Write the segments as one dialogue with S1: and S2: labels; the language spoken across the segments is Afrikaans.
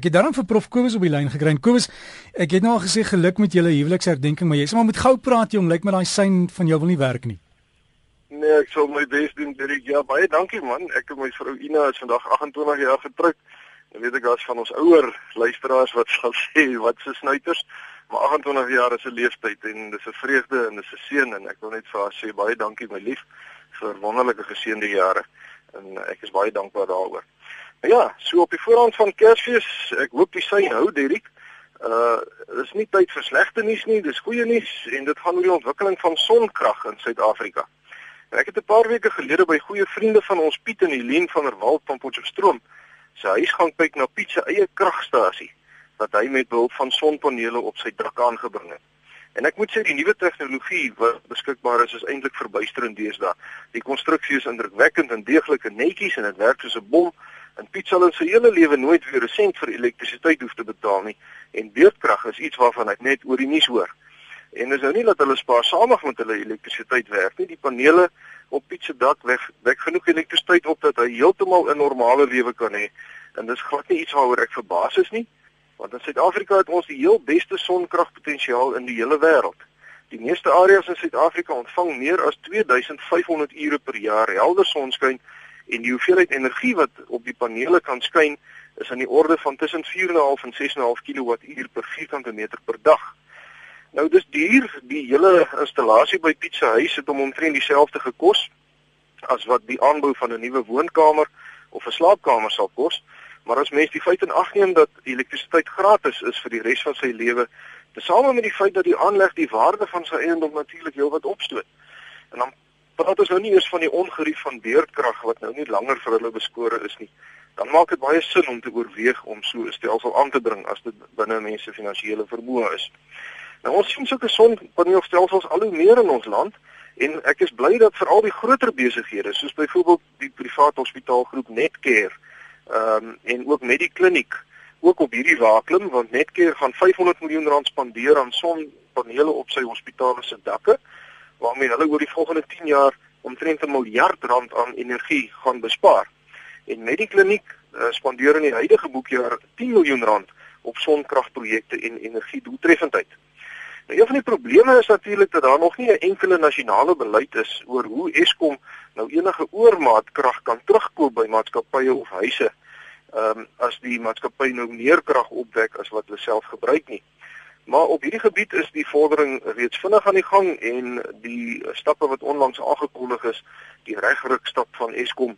S1: Ek het daarom vir Prof Kobus op die lyn gekry. Kobus, ek het nou al gesê geluk met julle huweliksherdenking, maar jy sê maar moet gou praat jong, lyk my daai sein van jou wil nie werk nie.
S2: Nee, ek sal my bes doen, Derek. Ja, baie dankie man. Ek en my vrou Ina is vandag 28 jaar getroud. En weet ek daar's van ons ouer luisteraars wat sal sê wat se snuiters, maar 28 jaar is 'n leeftyd en dis 'n vreugde en dis 'n seën en ek wil net vir haar sê baie dankie my lief vir wonderlike geseënde jare. En ek is baie dankbaar daaroor. Ja, so op die voorhand van Kersfees, ek hoop die sy hou, Derek. Uh dis nie tyd vir slegte nuus nie, dis goeie nuus en dit gaan oor die ontwikkeling van sonkrag in Suid-Afrika. Ek het 'n paar weke gelede by goeie vriende van ons Piet en Helene van der Walt van Potchefstroom sy huis gaan kyk na Piet se eie kragstasie wat hy met behulp van sonpanele op sy dak aangebring het. En ek moet sê die nuwe tegnologie wat beskikbaar is is eintlik verbuisterend deesdae. Die konstruksie is indrukwekkend en deeglik en netjies en dit werk soos 'n bom. En Piet sal in sy hele lewe nooit weer 'n sent vir elektrisiteit hoef te betaal nie. En beurtkrag is iets waarvan hy net oor die nuus hoor. En dis nou nie dat hulle spaarsamig met hulle elektrisiteit werk nie. Die panele op Piet se dak wek, wek genoeg elektrisiteit op dat hy heeltemal 'n normale lewe kan hê. En dis glad nie iets waaroor ek verbaas is nie, want in Suid-Afrika het ons die heel beste sonkragpotensiaal in die hele wêreld. Die meeste areas in Suid-Afrika ontvang meer as 2500 ure per jaar helder sonskyn en die hoeveelheid energie wat op die panele kan skyn is aan die orde van tussen 4.5 en 6.5 kWh per vierkante meter per dag. Nou dis duur, die hele installasie by Piet se huis het hom omtrent dieselfde gekos as wat die aanbou van 'n nuwe woonkamer of 'n slaapkamer sal kos. Maar as mens die feit in ag neem dat elektrisiteit gratis is vir die res van sy lewe, tesame met die feit dat die aanleg die waarde van sy eiendom natuurlik heelwat opstoot. En dan praat ons nou nie eers van die ongerief van beurtkrag wat nou nie langer vir hulle beskore is nie. Dan maak dit baie sin om te oorweeg om so 'n stelsel aan te bring as dit binne mense finansiële vermoë is. Nou ons sien sulke sonpaneelstelsels al hoe meer in ons land en ek is bly dat veral die groter besighede soos byvoorbeeld die privaat hospitaalgroep Netcare ehm um, en ook Medikliniek ook op hierdie waaklim want Netcare gaan 500 miljoen rand spandeer aan sonpanele op sy hospitale se dakke waarmee hulle oor die volgende 10 jaar omtrent 'n miljard rand aan energie gaan bespaar. En Medikliniek uh, spandeer in die huidige boekjaar 10 miljoen rand op sonkragprojekte en energiedoeltreffendheid. Nou een van die probleme is natuurlik dat daar nog nie 'n enkele nasionale beleid is oor hoe Eskom nou enige oormaat krag kan terugkoop by maatskappye of huise. Ehm um, as die maatskappy nou meer krag opwek as wat hulle self gebruik nie. Maar op hierdie gebied is die vordering reeds vinnig aan die gang en die stappe wat onlangs aangekondig is, die regruk stap van Eskom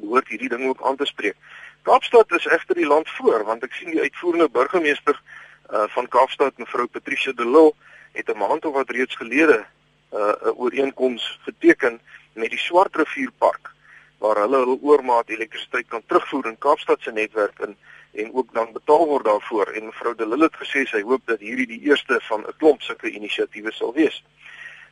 S2: behoort hierdie ding ook aan te spreek. Kaapstad is egter die land voor want ek sien die uitvoerende burgemeester uh, van Kaapstad mevrou Patricia de Lille het 'n maand of wat reeds gelede uh, 'n ooreenkoms geteken met die Swartrivierpark waar hulle hul oormaat elektrisiteit kan terugvoer in Kaapstad se netwerk in en ook dan betaal word daarvoor en mevrou de Lille het gesê sy hoop dat hierdie die eerste van 'n klomp sulke inisiatiewe sal wees.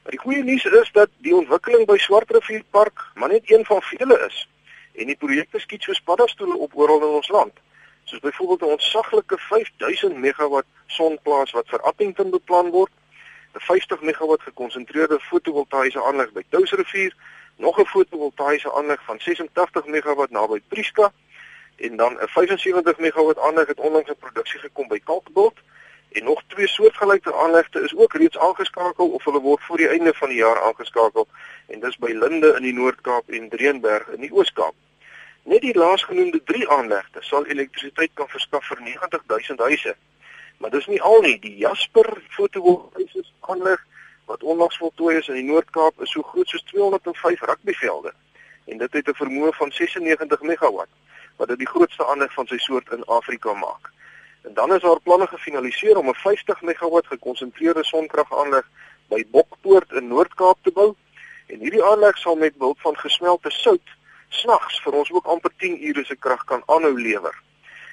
S2: Maar die goeie nuus is dat die ontwikkeling by Swartrivierpark maar net een van vele is en die projekte skiet soos paddastoele op oral in ons land soos byvoorbeeld 'n ontsaglike 5000 megawatt sonplaas wat vir Appington beplan word, 'n 50 megawatt gekonsentreerde fotovoltaïese aanleg by Touwsrivier, nog 'n fotovoltaïese aanleg van 86 megawatt naby Prieska en dan 'n 75 megawatt aanleg het onlangs in produksie gekom by Kalkbult en nog twee soortgelyke aanlegte is ook reeds aangeskakel of hulle word voor die einde van die jaar aangeskakel. En dis by Linde in die Noord-Kaap en Dreenberg in die Oos-Kaap. Net die laasgenoemde 3 aanlegte sal elektrisiteit kan verskaf vir 90000 huise. Maar dis nie al nie, die Jasper fotovoltaïese aanleg wat onlangs voltooi is in die Noord-Kaap is so groot soos 205 rugbyvelde. En dit het 'n vermoë van 96 megawatt wat dit die grootste aanleg van sy soort in Afrika maak. En dan is daar planne gefinaliseer om 'n 50 megawatt gekonsentreerde sonkragaanleg by Bokpoort in Noord-Kaap te bou en hierdie aanleg sal met behulp van gesmelte sout snags vir ons ook amper 10 ure se krag kan aanhou lewer.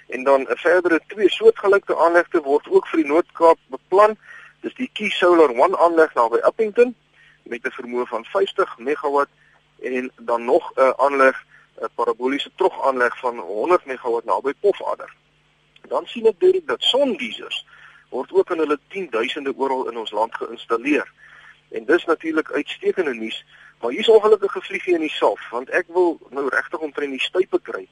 S2: En dan 'n verdere twee soortgelyke aanlegte word ook vir die Noord-Kaap beplan. Dis die Key Solar 1 aanleg naby Appington met 'n vermoë van 50 megawatt en dan nog 'n aanleg 'n paraboliese trogaanleg van 100 megawatt naby Pofadder. Dan sien ek direk dat songeisers word ook in hulle 10000de oral in ons land geïnstalleer. En dis natuurlik uitstekende nuus Maar hier's ongelukkig gevliegie in die salf want ek wil nou regtig omtrent die stype kry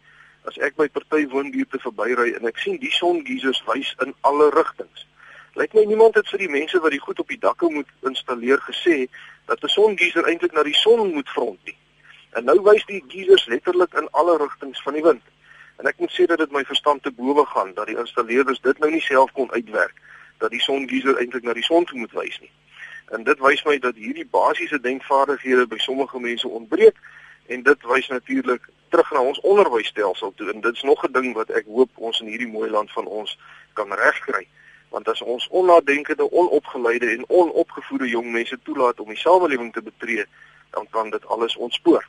S2: as ek by party woonbuurte verbyry en ek sien die songeisers wys in alle rigtings. Lyk my niemand het vir die mense wat die goed op die dakke moet installeer gesê dat 'n songeiser eintlik na die son moet front nie. En nou wys die geisers letterlik in alle rigtings van die wind. En ek moet sê dat dit my verstand te bowe gaan dat die installeerders dit nou nie self kon uitwerk dat die songeiser eintlik na die son toe moet wys nie. En dit wys my dat hierdie basiese denkvaardighede by sommige mense ontbreek en dit wys natuurlik terug na ons onderwysstelsel toe en dit's nog 'n ding wat ek hoop ons in hierdie mooi land van ons kan regkry want as ons onnadenkende, onopgeleide en onopgevoede jong mense toelaat om die samelewing te betree, dan kan dit alles ontspoor.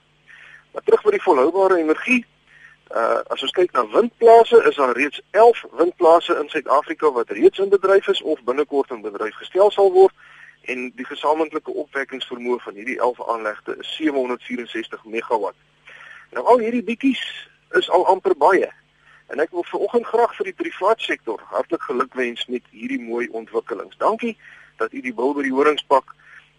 S2: Maar terug by die volhoubare energie, uh as ons kyk na windplase, is daar reeds 11 windplase in Suid-Afrika wat reeds in bedryf is of binnekort in bedryf gestel sal word en die gesamentlike opwekkingsvermoë van hierdie 11 aanlegte is 764 megawatt. Nou al hierdie bietjies is al amper baie. En ek wil vanoggend graag vir die privaat sektor hartlik gelukwens met hierdie mooi ontwikkelings. Dankie dat u die bil by die horings pak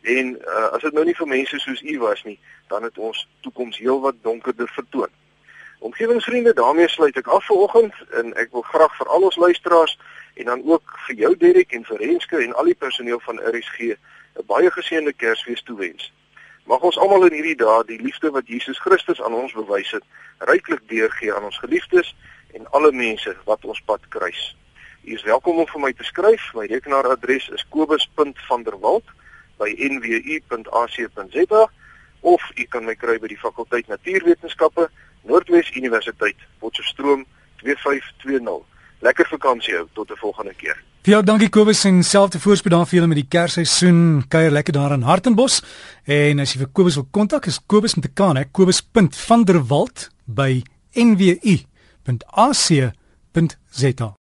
S2: en uh, as dit nou nie vir mense soos u was nie, dan het ons toekoms heelwat donkerder vertoon. Omgewingsvriende, daarmee sluit ek af vanoggend en ek wil graag vir al ons luisteraars en dan ook vir jou Derek en vir Renske en al die personeel van RSG 'n baie geseënde Kersfees toewens. Mag ons almal in hierdie dae die liefde wat Jesus Christus aan ons bewys het, ryklik deurgee aan ons geliefdes en alle mense wat ons pad kruis. U is welkom om vir my te skryf. My rekenaaradres is kobus.vanderwalt@nwu.ac.za of u kan my kry by die fakulteit Natuurwetenskappe, Noordwes Universiteit, Potchefstroom 2520. Lekker vakansie hou tot 'n volgende keer.
S1: Vir jou dankie Kobus en selfde voorspoed daar vir julle met die Kersseisoen. Kuier lekker daar in Hartenbos. En as jy vir Kobus wil kontak, is Kobus met 'n K, hè, kobus.vanderwalt by nwu www.ac.za